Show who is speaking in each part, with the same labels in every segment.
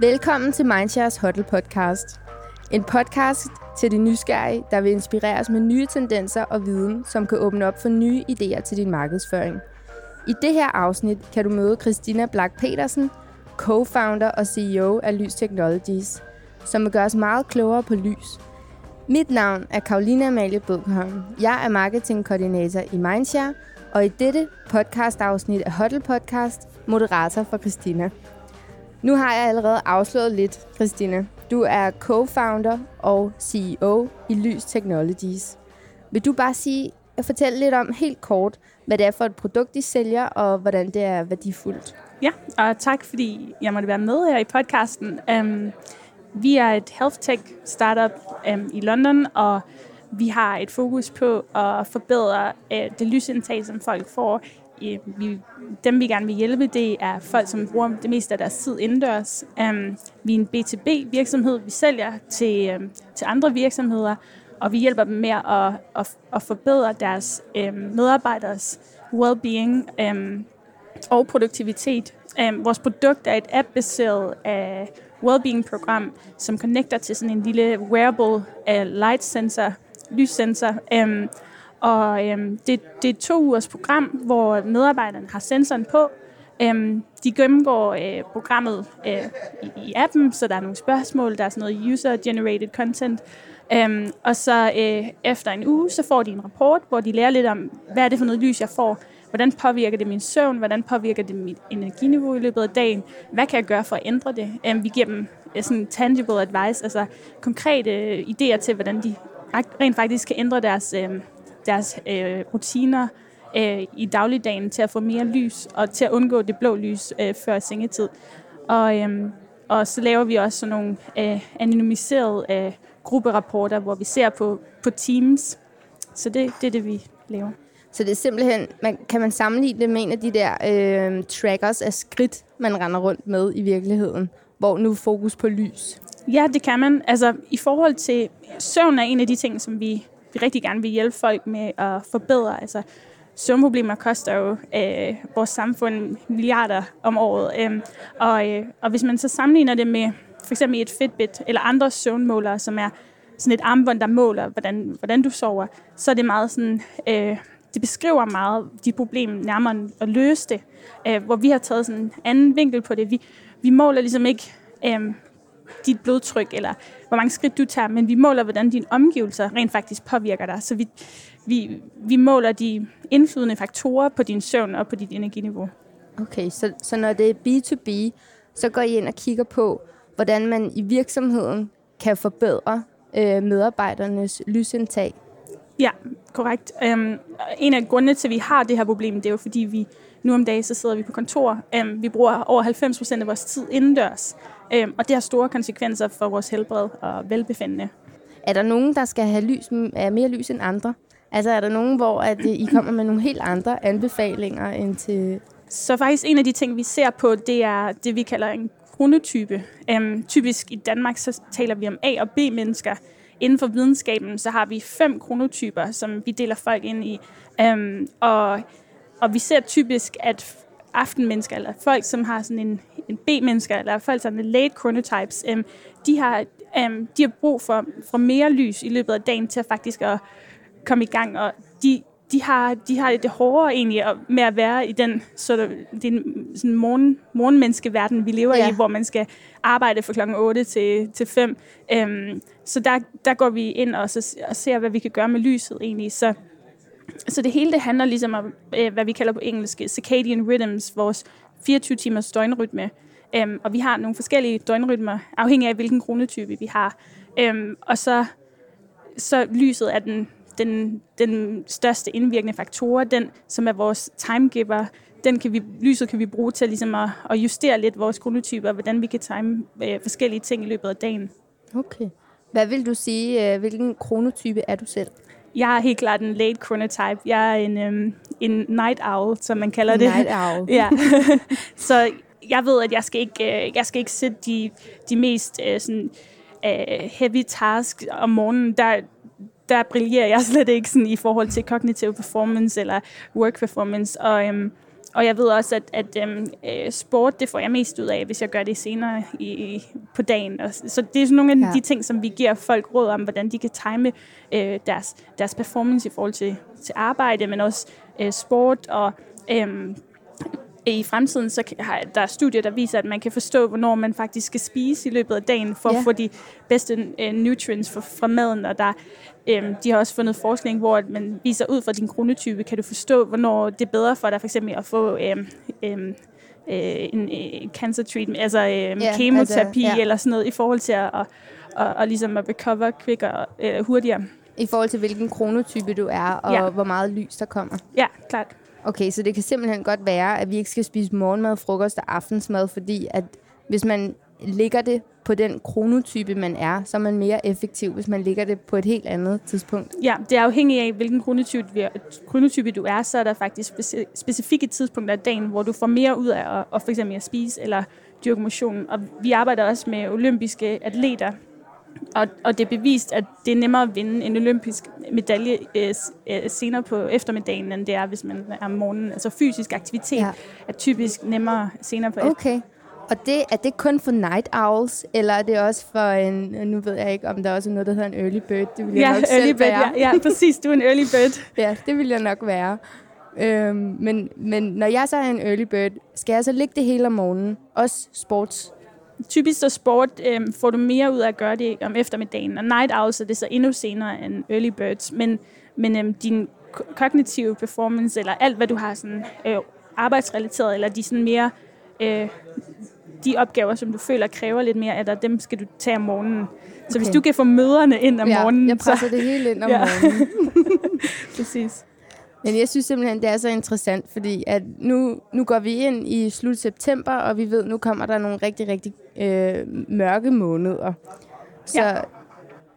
Speaker 1: Velkommen til Mindshares Huddle podcast. En podcast til de nysgerrige, der vil inspireres med nye tendenser og viden, som kan åbne op for nye idéer til din markedsføring. I det her afsnit kan du møde Christina Black Petersen, co-founder og CEO af Lys Technologies, som vil gøre os meget klogere på lys. Mit navn er Karolina Amalie Bødkholm. Jeg er marketingkoordinator i Mindshare, og i dette podcast-afsnit af Huddle Podcast, moderator for Christina. Nu har jeg allerede afslået lidt, Christina. Du er co-founder og CEO i Lys Technologies. Vil du bare sige og fortælle lidt om helt kort, hvad det er for et produkt, I sælger, og hvordan det er værdifuldt?
Speaker 2: Ja, og tak fordi jeg måtte være med her i podcasten. Um, vi er et health tech startup um, i London, og vi har et fokus på at forbedre uh, det lysindtag, som folk får vi, dem vi gerne vil hjælpe, det er folk, som bruger det meste af deres tid indendørs. Um, vi er en B2B virksomhed, vi sælger til, um, til andre virksomheder, og vi hjælper dem med at, at, at forbedre deres um, medarbejderes well-being um, og produktivitet. Um, vores produkt er et app-baseret uh, well-being-program, som connecter til sådan en lille wearable uh, light sensor, lyssensor, um, og øhm, det, det er et to ugers program, hvor medarbejderne har sensoren på. Øhm, de gennemgår øh, programmet øh, i, i appen, så der er nogle spørgsmål, der er sådan noget user-generated content. Øhm, og så øh, efter en uge, så får de en rapport, hvor de lærer lidt om, hvad er det for noget lys, jeg får? Hvordan påvirker det min søvn? Hvordan påvirker det mit energiniveau i løbet af dagen? Hvad kan jeg gøre for at ændre det? Øhm, vi giver dem øh, sådan tangible advice, altså konkrete øh, idéer til, hvordan de rent faktisk kan ændre deres øh, deres øh, rutiner øh, i dagligdagen til at få mere lys og til at undgå det blå lys øh, før sengetid. Og, øh, og så laver vi også sådan nogle øh, anonymiserede øh, grupperapporter, hvor vi ser på, på teams. Så det, det er det, vi laver.
Speaker 1: Så det er simpelthen, man, kan man sammenligne det med en af de der øh, trackers af skridt, man render rundt med i virkeligheden, hvor nu fokus på lys?
Speaker 2: Ja, det kan man. Altså, i forhold til søvn er en af de ting, som vi vi rigtig gerne vil hjælpe folk med at forbedre. Altså, søvnproblemer koster jo øh, vores samfund milliarder om året. Øh, og, øh, og hvis man så sammenligner det med for eksempel et Fitbit eller andre søvnmålere, som er sådan et armbånd, der måler, hvordan, hvordan du sover, så er det meget sådan, øh, det beskriver meget de problemer nærmere at løse det, øh, hvor vi har taget sådan en anden vinkel på det. Vi, vi måler ligesom ikke øh, dit blodtryk, eller hvor mange skridt du tager, men vi måler, hvordan dine omgivelser rent faktisk påvirker dig. Så vi, vi, vi måler de indflydende faktorer på din søvn og på dit energiniveau.
Speaker 1: Okay, så, så når det er B2B, så går I ind og kigger på, hvordan man i virksomheden kan forbedre øh, medarbejdernes lysindtag.
Speaker 2: Ja, korrekt. Um, en af grundene til, at vi har det her problem, det er jo fordi, vi nu om dagen så sidder vi på kontor. Um, vi bruger over 90 procent af vores tid indendørs. Øhm, og det har store konsekvenser for vores helbred og velbefindende.
Speaker 1: Er der nogen, der skal have lys, er mere lys end andre? Altså er der nogen, hvor at I kommer med nogle helt andre anbefalinger end til...
Speaker 2: Så faktisk en af de ting, vi ser på, det er det, vi kalder en kronotype. Øhm, typisk i Danmark, så taler vi om A- og B-mennesker. Inden for videnskaben, så har vi fem kronotyper, som vi deler folk ind i. Øhm, og, og vi ser typisk, at aftenmennesker, eller folk, som har sådan en, en B-mennesker, eller folk, som er late chronotypes, um, de, har, um, de har brug for, for mere lys i løbet af dagen til at faktisk at komme i gang, og de, de har, de har det hårdere egentlig med at være i den, så den sådan morgen, morgenmenneskeverden, vi lever ja. i, hvor man skal arbejde fra klokken 8 til, til 5. Um, så der, der går vi ind og, så, og ser, hvad vi kan gøre med lyset egentlig. Så så det hele det handler ligesom om, øh, hvad vi kalder på engelsk, øh, circadian rhythms, vores 24 timers døgnrytme. Um, og vi har nogle forskellige døgnrytmer, afhængig af hvilken kronetype vi har. Um, og så, så lyset er den, den, den største indvirkende faktor, den som er vores timegiver. Den kan vi, lyset kan vi bruge til ligesom at, at justere lidt vores kronotyper, hvordan vi kan time øh, forskellige ting i løbet af dagen.
Speaker 1: Okay. Hvad vil du sige, øh, hvilken kronotype er du selv?
Speaker 2: Jeg er helt klart en late chronotype. Jeg er en, øhm, en night owl, som man kalder det.
Speaker 1: Night owl.
Speaker 2: ja. så jeg ved, at jeg skal ikke, øh, jeg skal ikke sætte de, de mest øh, sådan, øh, heavy tasks om morgenen. Der, der brillerer jeg slet ikke sådan, i forhold til cognitive performance eller work performance. Og, øhm, og jeg ved også, at, at øhm, øh, sport, det får jeg mest ud af, hvis jeg gør det senere i, på dagen. Og, så det er sådan nogle af ja. de ting, som vi giver folk råd om, hvordan de kan time øh, deres, deres performance i forhold til, til arbejde, men også øh, sport og... Øh, i fremtiden så har der er studier, der viser, at man kan forstå, hvornår man faktisk skal spise i løbet af dagen, for ja. at få de bedste uh, nutrients fra, fra maden. Og der, um, de har også fundet forskning, hvor man viser ud fra din kronotype, kan du forstå, hvornår det er bedre for dig for eksempel at få um, um, en, en cancer treatment, altså um, yeah, kemoterapi altså, yeah. eller sådan noget, i forhold til at, at, at, at, ligesom at recover quicker, uh, hurtigere.
Speaker 1: I forhold til, hvilken kronotype du er, og ja. hvor meget lys der kommer?
Speaker 2: Ja, klart.
Speaker 1: Okay, så det kan simpelthen godt være, at vi ikke skal spise morgenmad, frokost og aftensmad, fordi at hvis man ligger det på den kronotype, man er, så er man mere effektiv, hvis man ligger det på et helt andet tidspunkt.
Speaker 2: Ja, det er afhængigt af, hvilken kronotype, kronotype du er, så er der faktisk specifikke tidspunkter af dagen, hvor du får mere ud af at, at for eksempel at spise eller dyrke motion. Og vi arbejder også med olympiske atleter, og, og det er bevist, at det er nemmere at vinde en olympisk medalje øh, øh, senere på eftermiddagen, end det er, hvis man er om morgenen. Altså fysisk aktivitet ja. er typisk nemmere senere på
Speaker 1: Okay. Og det, er det kun for night owls, eller er det også for en, nu ved jeg ikke, om der også er noget, der hedder en early bird? Det vil jeg
Speaker 2: ja,
Speaker 1: nok
Speaker 2: early
Speaker 1: selv
Speaker 2: bird,
Speaker 1: være.
Speaker 2: Ja, ja, præcis, du er en early bird.
Speaker 1: ja, det vil jeg nok være. Øhm, men, men når jeg så er en early bird, skal jeg så ligge det hele om morgenen? Også sports
Speaker 2: typisk så sport øh, får du mere ud af at gøre det om eftermiddagen, og night owls er det så endnu senere end early birds, men, men øh, din kognitive performance, eller alt hvad du har sådan øh, arbejdsrelateret, eller de sådan mere øh, de opgaver, som du føler kræver lidt mere af dig, dem skal du tage om morgenen. Okay. Så hvis du kan få møderne ind om
Speaker 1: ja,
Speaker 2: morgenen...
Speaker 1: jeg presser
Speaker 2: så...
Speaker 1: det hele ind om ja. morgenen.
Speaker 2: Præcis.
Speaker 1: Men jeg synes simpelthen, det er så interessant, fordi at nu, nu går vi ind i slut september, og vi ved, nu kommer der nogle rigtig, rigtig øh, mørke måneder. Så ja.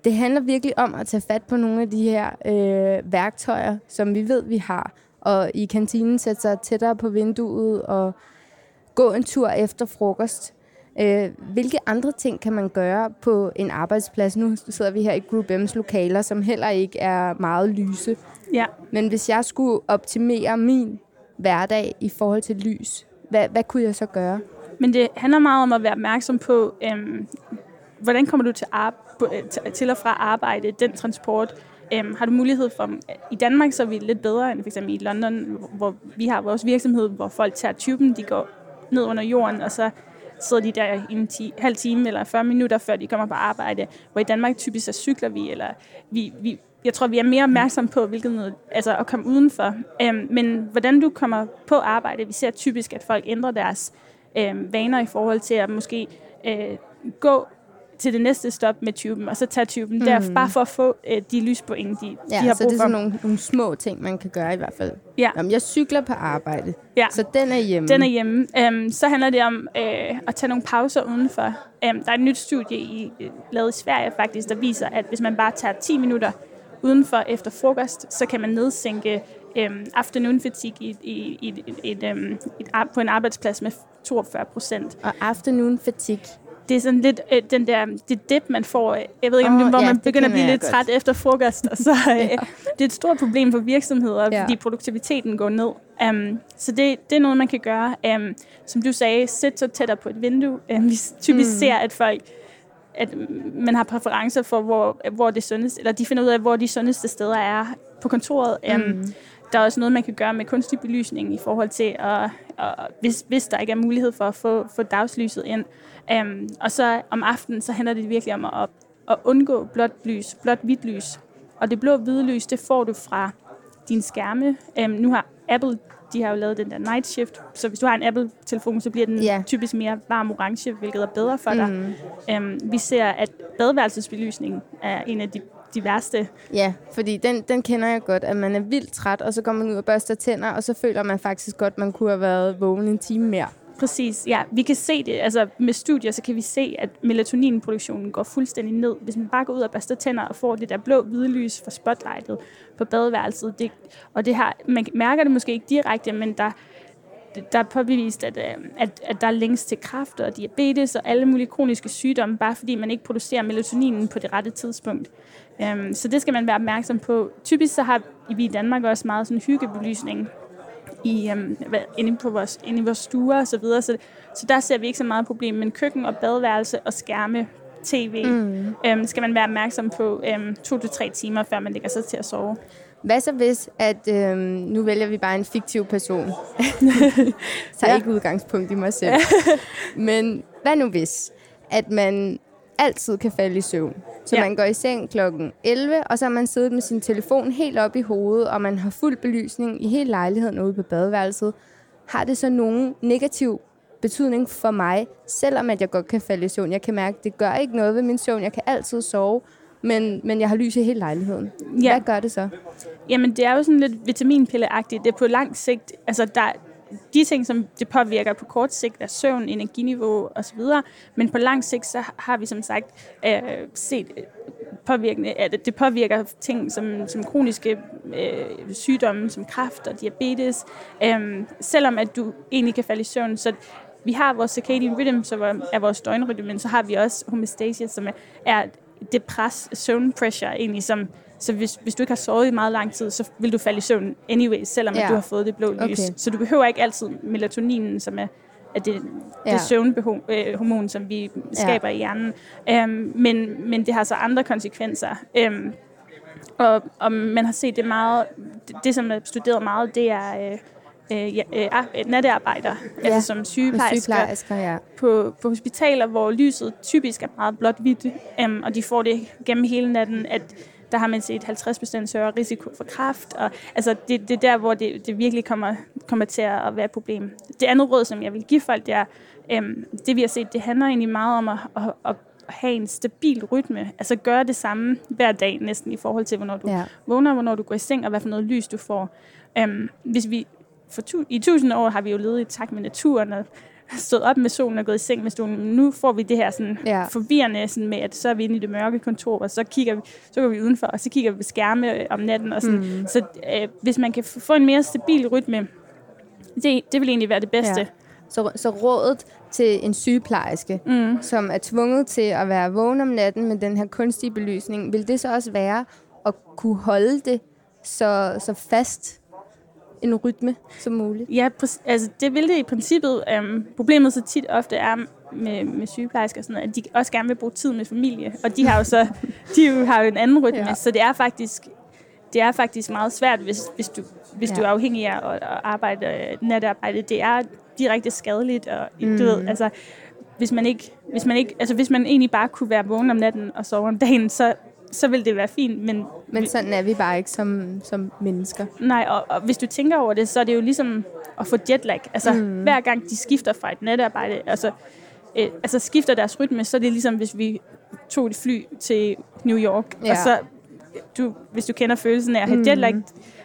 Speaker 1: det handler virkelig om at tage fat på nogle af de her øh, værktøjer, som vi ved, vi har. Og i kantinen sætte sig tættere på vinduet og gå en tur efter frokost. Øh, hvilke andre ting kan man gøre på en arbejdsplads? Nu sidder vi her i Group M's lokaler, som heller ikke er meget lyse.
Speaker 2: Ja.
Speaker 1: Men hvis jeg skulle optimere min hverdag i forhold til lys, hvad, hvad kunne jeg så gøre?
Speaker 2: Men det handler meget om at være opmærksom på, øhm, hvordan kommer du til, øh, til og fra arbejde, den transport. Øhm, har du mulighed for, i Danmark så er vi lidt bedre end f.eks. i London, hvor vi har vores virksomhed, hvor folk tager typen, de går ned under jorden, og så sidder de der i en ti, halv time eller 40 minutter, før de kommer på arbejde. Hvor i Danmark typisk så cykler vi, eller vi, vi, jeg tror, vi er mere opmærksomme på, hvilket noget, altså at komme udenfor. Øhm, men hvordan du kommer på arbejde, vi ser typisk, at folk ændrer deres øh, vaner i forhold til at måske øh, gå til det næste stop med tuben, og så tage tuben mm. der, bare for at få øh, de lyspoint, de,
Speaker 1: ja,
Speaker 2: de har
Speaker 1: så
Speaker 2: brug
Speaker 1: det er sådan nogle, nogle små ting, man kan gøre i hvert fald.
Speaker 2: Ja.
Speaker 1: Jamen, jeg cykler på arbejde,
Speaker 2: ja.
Speaker 1: så den er hjemme.
Speaker 2: Den er hjemme. Um, så handler det om øh, at tage nogle pauser udenfor. Um, der er et nyt studie, i, lavet i Sverige faktisk, der viser, at hvis man bare tager 10 minutter udenfor efter frokost, så kan man nedsænke um, afternoon fatigue i, i, i, i et, um, et, på en arbejdsplads med 42 procent.
Speaker 1: Og afternoon fatigue,
Speaker 2: det er sådan lidt øh, den der, det dip, man får. Jeg ved ikke, om oh, det, hvor ja, man begynder at blive lidt godt. træt efter frokost. Og så, øh, ja. Det er et stort problem for virksomheder, ja. fordi produktiviteten går ned. Um, så det, det er noget, man kan gøre. Um, som du sagde, sæt så tættere på et vindue. Um, vi typisk mm. ser, at folk at man har præferencer for, hvor, hvor det sundeste, eller de finder ud af, hvor de sundeste steder er på kontoret. Um, Der er også noget, man kan gøre med kunstig belysning i forhold til, at, at, hvis, hvis der ikke er mulighed for at få, få dagslyset ind. Um, og så om aftenen, så handler det virkelig om at, at undgå blåt lys, blåt hvidt lys. Og det blå hvide lys, det får du fra din skærme. Um, nu har Apple, de har jo lavet den der night shift, så hvis du har en Apple-telefon, så bliver den yeah. typisk mere varm orange, hvilket er bedre for dig. Mm. Um, vi ser, at badeværelsesbelysning er en af de de værste.
Speaker 1: Ja, fordi den, den kender jeg godt, at man er vildt træt, og så går man ud og børster tænder, og så føler man faktisk godt, at man kunne have været vågen en time mere.
Speaker 2: Præcis, ja. Vi kan se det, altså med studier, så kan vi se, at melatoninproduktionen går fuldstændig ned. Hvis man bare går ud og børster tænder og får det der blå hvide lys fra spotlightet på badeværelset, det, og det her, man mærker det måske ikke direkte, men der, der er påbevist, at, øh, at, at der er længst til kræft og diabetes og alle mulige kroniske sygdomme, bare fordi man ikke producerer melatoninen på det rette tidspunkt. Um, så det skal man være opmærksom på. Typisk så har vi i Danmark også meget sådan hyggebelysning, i, um, inde, på vores, inde i vores stuer og så videre. Så, så der ser vi ikke så meget problem. Men køkken og badeværelse og skærme, tv, mm. um, skal man være opmærksom på um, to til tre timer, før man lægger sig til at sove.
Speaker 1: Hvad så hvis, at øhm, nu vælger vi bare en fiktiv person? så ja. ikke udgangspunkt i mig selv. Men hvad nu hvis, at man altid kan falde i søvn? Så ja. man går i seng klokken 11, og så har man siddet med sin telefon helt op i hovedet, og man har fuld belysning i hele lejligheden ude på badeværelset. Har det så nogen negativ betydning for mig, selvom at jeg godt kan falde i søvn? Jeg kan mærke, at det gør ikke noget ved min søvn. Jeg kan altid sove, men, men jeg har lys i hele lejligheden. Ja. Hvad gør det så?
Speaker 2: Jamen, det er jo sådan lidt vitaminpilleagtigt. Det er på lang sigt, altså der, de ting, som det påvirker på kort sigt, er søvn, energiniveau osv., men på lang sigt, så har vi som sagt øh, set øh, påvirkende, at det påvirker ting som, som kroniske øh, sygdomme, som kræft og diabetes, øh, selvom at du egentlig kan falde i søvn. Så vi har vores circadian rhythm, som er vores døgnrytme, men så har vi også homeostasis, som er det pres, søvnpressure egentlig, som så hvis, hvis du ikke har sovet i meget lang tid, så vil du falde i søvn anyway, selvom ja. at du har fået det blå lys. Okay. Så du behøver ikke altid melatoninen, som er at det, ja. det søvnhormon, som vi skaber ja. i hjernen. Um, men, men det har så andre konsekvenser. Um, og, og man har set det meget, det, det som er studeret meget, det er øh, øh, øh, nattearbejder, ja. altså som sygeplejersker, sygeplejersker ja. på, på hospitaler, hvor lyset typisk er meget blåt-hvidt, um, og de får det gennem hele natten, at der har man set 50% større risiko for kræft. Og, altså, det, det er der, hvor det, det virkelig kommer, kommer til at være et problem. Det andet råd, som jeg vil give folk, det er, øhm, det vi har set, det handler egentlig meget om at, at, at have en stabil rytme. Altså gøre det samme hver dag næsten i forhold til, hvornår du ja. vågner, hvornår du går i seng, og hvad for noget lys du får. Øhm, hvis vi for tu- I tusind år har vi jo levet i takt med naturen, og stået op med solen og gået i seng med solen. Nu får vi det her sådan ja. forvirrende sådan med, at så er vi inde i det mørke kontor, og så kigger vi, så går vi udenfor, og så kigger vi på skærme øh, om natten. Og sådan. Mm. Så øh, hvis man kan få en mere stabil rytme, det, det vil egentlig være det bedste. Ja.
Speaker 1: Så, så rådet til en sygeplejerske, mm. som er tvunget til at være vågen om natten med den her kunstige belysning, vil det så også være at kunne holde det så, så fast en rytme som muligt?
Speaker 2: Ja, altså det vil det i princippet. Um, problemet så tit ofte er med, med sygeplejersker og sådan noget, at de også gerne vil bruge tid med familie, og de har jo så de har jo en anden rytme, ja. så det er faktisk det er faktisk meget svært, hvis, hvis, du, hvis ja. du er afhængig af at, at arbejde natarbejde. Det er direkte skadeligt, og mm. du ved, altså, hvis man ikke, hvis man ikke, altså hvis man egentlig bare kunne være vågen om natten og sove om dagen, så så vil det være fint. Men,
Speaker 1: men sådan er vi bare ikke som, som mennesker.
Speaker 2: Nej, og, og hvis du tænker over det, så er det jo ligesom at få jetlag. Altså mm. hver gang de skifter fra et natarbejde, altså, øh, altså skifter deres rytme, så er det ligesom hvis vi tog et fly til New York, ja. og så, du, hvis du kender følelsen af at have mm. jetlag,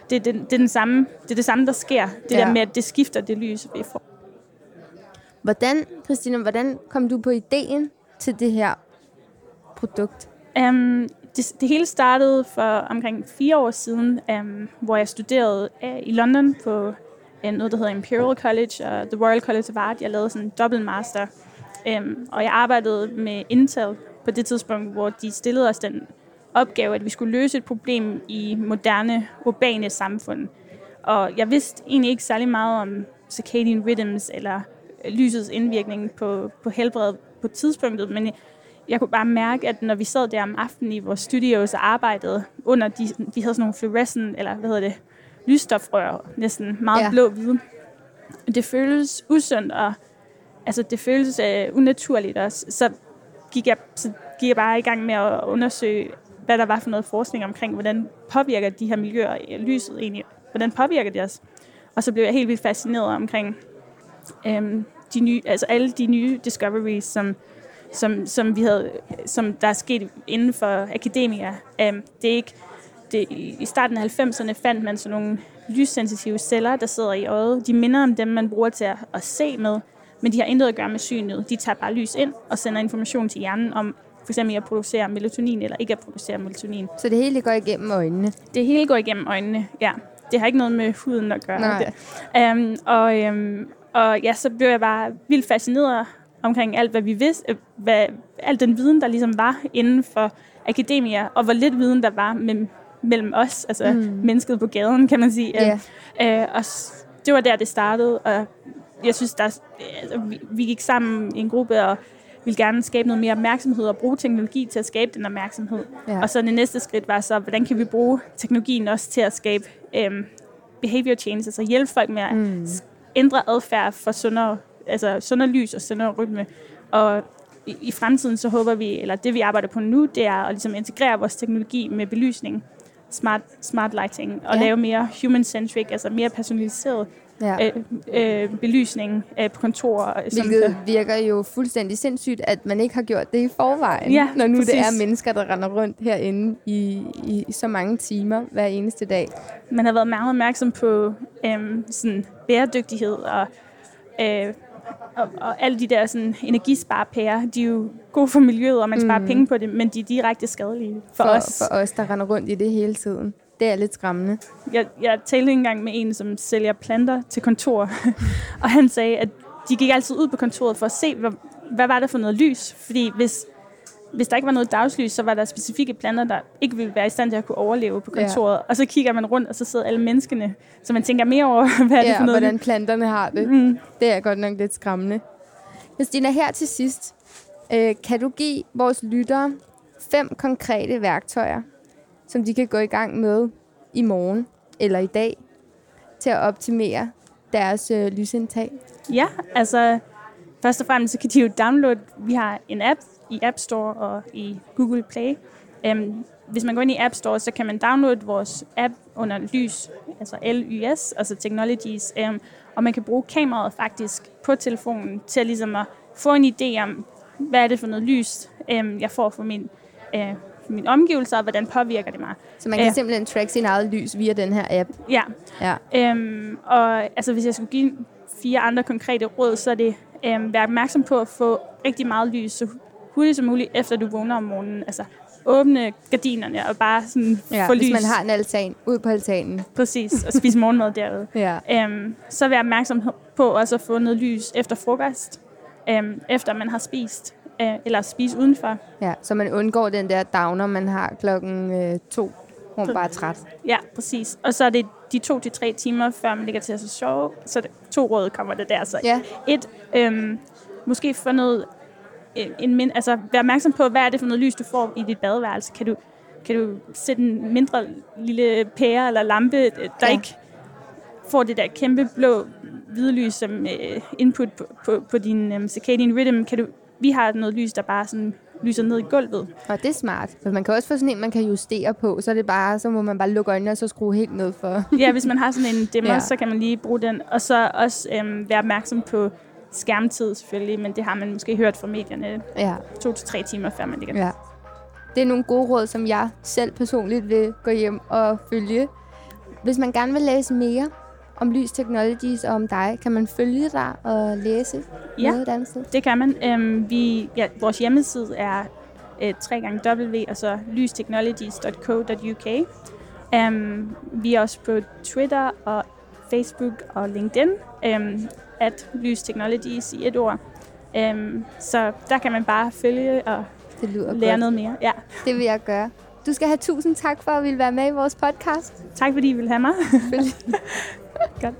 Speaker 2: det, det, det, er den samme, det er det samme, der sker. Det ja. der med, at det skifter det lys, vi får.
Speaker 1: Hvordan, Christina, hvordan kom du på ideen til det her produkt?
Speaker 2: Um, det, det hele startede for omkring fire år siden, um, hvor jeg studerede uh, i London på uh, noget, der hedder Imperial College og The Royal College of Art. Jeg lavede sådan en dobbelt master, um, og jeg arbejdede med Intel på det tidspunkt, hvor de stillede os den opgave, at vi skulle løse et problem i moderne, urbane samfund. Og jeg vidste egentlig ikke særlig meget om circadian rhythms eller øh, lysets indvirkning på, på helbredet på tidspunktet, men jeg kunne bare mærke, at når vi sad der om aftenen i vores studios og arbejdede under de, vi havde sådan nogle fluorescent, eller hvad hedder det, lysstofrør, næsten meget ja. blå-hvide. Det føles usundt, og altså, det føles uh, unaturligt også. Så gik, jeg, så gik jeg bare i gang med at undersøge, hvad der var for noget forskning omkring, hvordan påvirker de her miljøer lyset egentlig, hvordan påvirker det os. Og så blev jeg helt vildt fascineret omkring øhm, de nye, altså alle de nye discoveries, som som, som, vi havde, som der er sket inden for akademia. Um, det er ikke, det, I starten af 90'erne fandt man sådan nogle lyssensitive celler, der sidder i øjet. De minder om dem, man bruger til at, at se med, men de har intet at gøre med synet. De tager bare lys ind og sender information til hjernen om for eksempel at producere melatonin eller ikke at producere melatonin.
Speaker 1: Så det hele går igennem øjnene?
Speaker 2: Det hele går igennem øjnene, ja. Det har ikke noget med huden at gøre.
Speaker 1: Nej.
Speaker 2: Det. Um, og, um, og ja, så blev jeg bare vildt fascineret omkring alt, hvad vi vidste, øh, hvad, al den viden, der ligesom var inden for akademia, og hvor lidt viden der var mellem, mellem os, altså mm. mennesket på gaden, kan man sige. Yeah. Øh, og det var der, det startede, og jeg synes, der, altså, vi, vi gik sammen i en gruppe og ville gerne skabe noget mere opmærksomhed og bruge teknologi til at skabe den opmærksomhed.
Speaker 1: Ja.
Speaker 2: Og så det næste skridt var så, hvordan kan vi bruge teknologien også til at skabe øhm, behavior change, altså hjælpe folk med at mm. ændre adfærd for sundere, altså sundere lys og sundere rytme. Og i, i fremtiden så håber vi, eller det vi arbejder på nu, det er at ligesom integrere vores teknologi med belysning, smart, smart lighting, og
Speaker 1: Ja.
Speaker 2: lave mere human-centric, altså mere personaliseret
Speaker 1: Ja.
Speaker 2: øh, øh, belysning øh, på kontorer. som
Speaker 1: Hvilket
Speaker 2: kan-
Speaker 1: virker jo fuldstændig sindssygt, at man ikke har gjort det i forvejen.
Speaker 2: Ja,
Speaker 1: når nu det
Speaker 2: præcis.
Speaker 1: er mennesker, der render rundt herinde i, i, i så mange timer hver eneste dag.
Speaker 2: man har været meget opmærksom på øhm, sådan bæredygtighed og, øh, og, og alle de der sådan, energisparepærer, de er jo gode for miljøet, og man sparer
Speaker 1: Mm.
Speaker 2: penge på det, men de er direkte skadelige for,
Speaker 1: For,
Speaker 2: os.
Speaker 1: for os, der render rundt i det hele tiden. Det er lidt skræmmende.
Speaker 2: Jeg, jeg talte engang med en, som sælger planter til kontor, og han sagde, at de gik altid ud på kontoret for at se, hvad, hvad var det for noget lys. Fordi hvis, hvis der ikke var noget dagslys, så var der specifikke planter, der ikke ville være i stand til at kunne overleve på
Speaker 1: Ja.
Speaker 2: kontoret. Ja. Og så kigger man rundt, og så sidder alle menneskene, så man tænker mere over, hvad er det
Speaker 1: ja,
Speaker 2: for
Speaker 1: og
Speaker 2: noget
Speaker 1: hvordan planterne har det.
Speaker 2: Mm.
Speaker 1: Det er godt nok lidt skræmmende. Christina, her til sidst, øh, kan du give vores lyttere fem konkrete værktøjer, som de kan gå i gang med i morgen eller i dag, til at optimere deres øh, lysindtag?
Speaker 2: Ja, altså først og fremmest så kan de jo downloade, vi har en app i App Store og i Google Play. Um, hvis man går ind i App Store, så kan man downloade vores app under lys, altså LYS, altså Technologies, um, og man kan bruge kameraet faktisk på telefonen til at, ligesom at få en idé om, hvad er det for noget lys, um, jeg får fra min, fra mine omgivelser, og hvordan påvirker det mig.
Speaker 1: Så man kan
Speaker 2: Ja.
Speaker 1: simpelthen track sin eget lys via den her app.
Speaker 2: Ja,
Speaker 1: Ja.
Speaker 2: Øhm, og altså, hvis jeg skulle give fire andre konkrete råd, så er det øhm, være opmærksom på at få rigtig meget lys så hurtigt som muligt, efter du vågner om morgenen. Altså åbne gardinerne og bare sådan
Speaker 1: ja
Speaker 2: få
Speaker 1: hvis
Speaker 2: lys.
Speaker 1: man har en altan, ud på altanen.
Speaker 2: Præcis, og spise morgenmad derude.
Speaker 1: Ja.
Speaker 2: Øhm, så være opmærksom på også at få noget lys efter frokost, øhm, efter man har spist, øh, eller spise udenfor.
Speaker 1: ja, så man undgår den der downer, man har klokken øh, to, hvor man bare er træt.
Speaker 2: Ja, præcis. Og så er det de to til tre timer, før man ligger til at sove. Så det, to råd kommer det der. Så
Speaker 1: Ja,
Speaker 2: Et, øhm, måske få noget, en min, altså være opmærksom på, hvad er det for noget lys, du får i dit badeværelse. Kan du, kan du sætte en mindre lille pære eller lampe, øh, der
Speaker 1: Ja.
Speaker 2: ikke får det der kæmpe blå hvide lys som øh, input på, på, på din øh, circadian rhythm. Kan du, vi har noget lys, der bare sådan lyser ned i gulvet.
Speaker 1: og det er smart. For man kan også få sådan en, man kan justere på, så er det bare, så må man bare lukke øjnene og så skrue helt ned for.
Speaker 2: Ja, hvis man har sådan en dimmer,
Speaker 1: Ja.
Speaker 2: så kan man lige bruge den. Og så også øh, være opmærksom på skærmtid selvfølgelig, men det har man måske hørt fra medierne
Speaker 1: Ja.
Speaker 2: to til tre timer, før man ligger
Speaker 1: Ja. Det er nogle gode råd, som jeg selv personligt vil gå hjem og følge. Hvis man gerne vil læse mere om Lys Technologies og om dig, kan man følge dig og læse
Speaker 2: Ja.
Speaker 1: noget et andet sted?
Speaker 2: Det kan man. Øhm, vi, ja, vores hjemmeside er øh, 3w og så lystechnologies.co.uk. Um, vi er også på Twitter og Facebook og LinkedIn, um, at Lys Technologies i et ord. Um, så der kan man bare følge og
Speaker 1: Det lyder
Speaker 2: lære
Speaker 1: godt.
Speaker 2: noget mere. Ja.
Speaker 1: Det vil jeg gøre. Du skal have tusind tak for at ville være med i vores podcast.
Speaker 2: Tak fordi I vil have mig. Godt.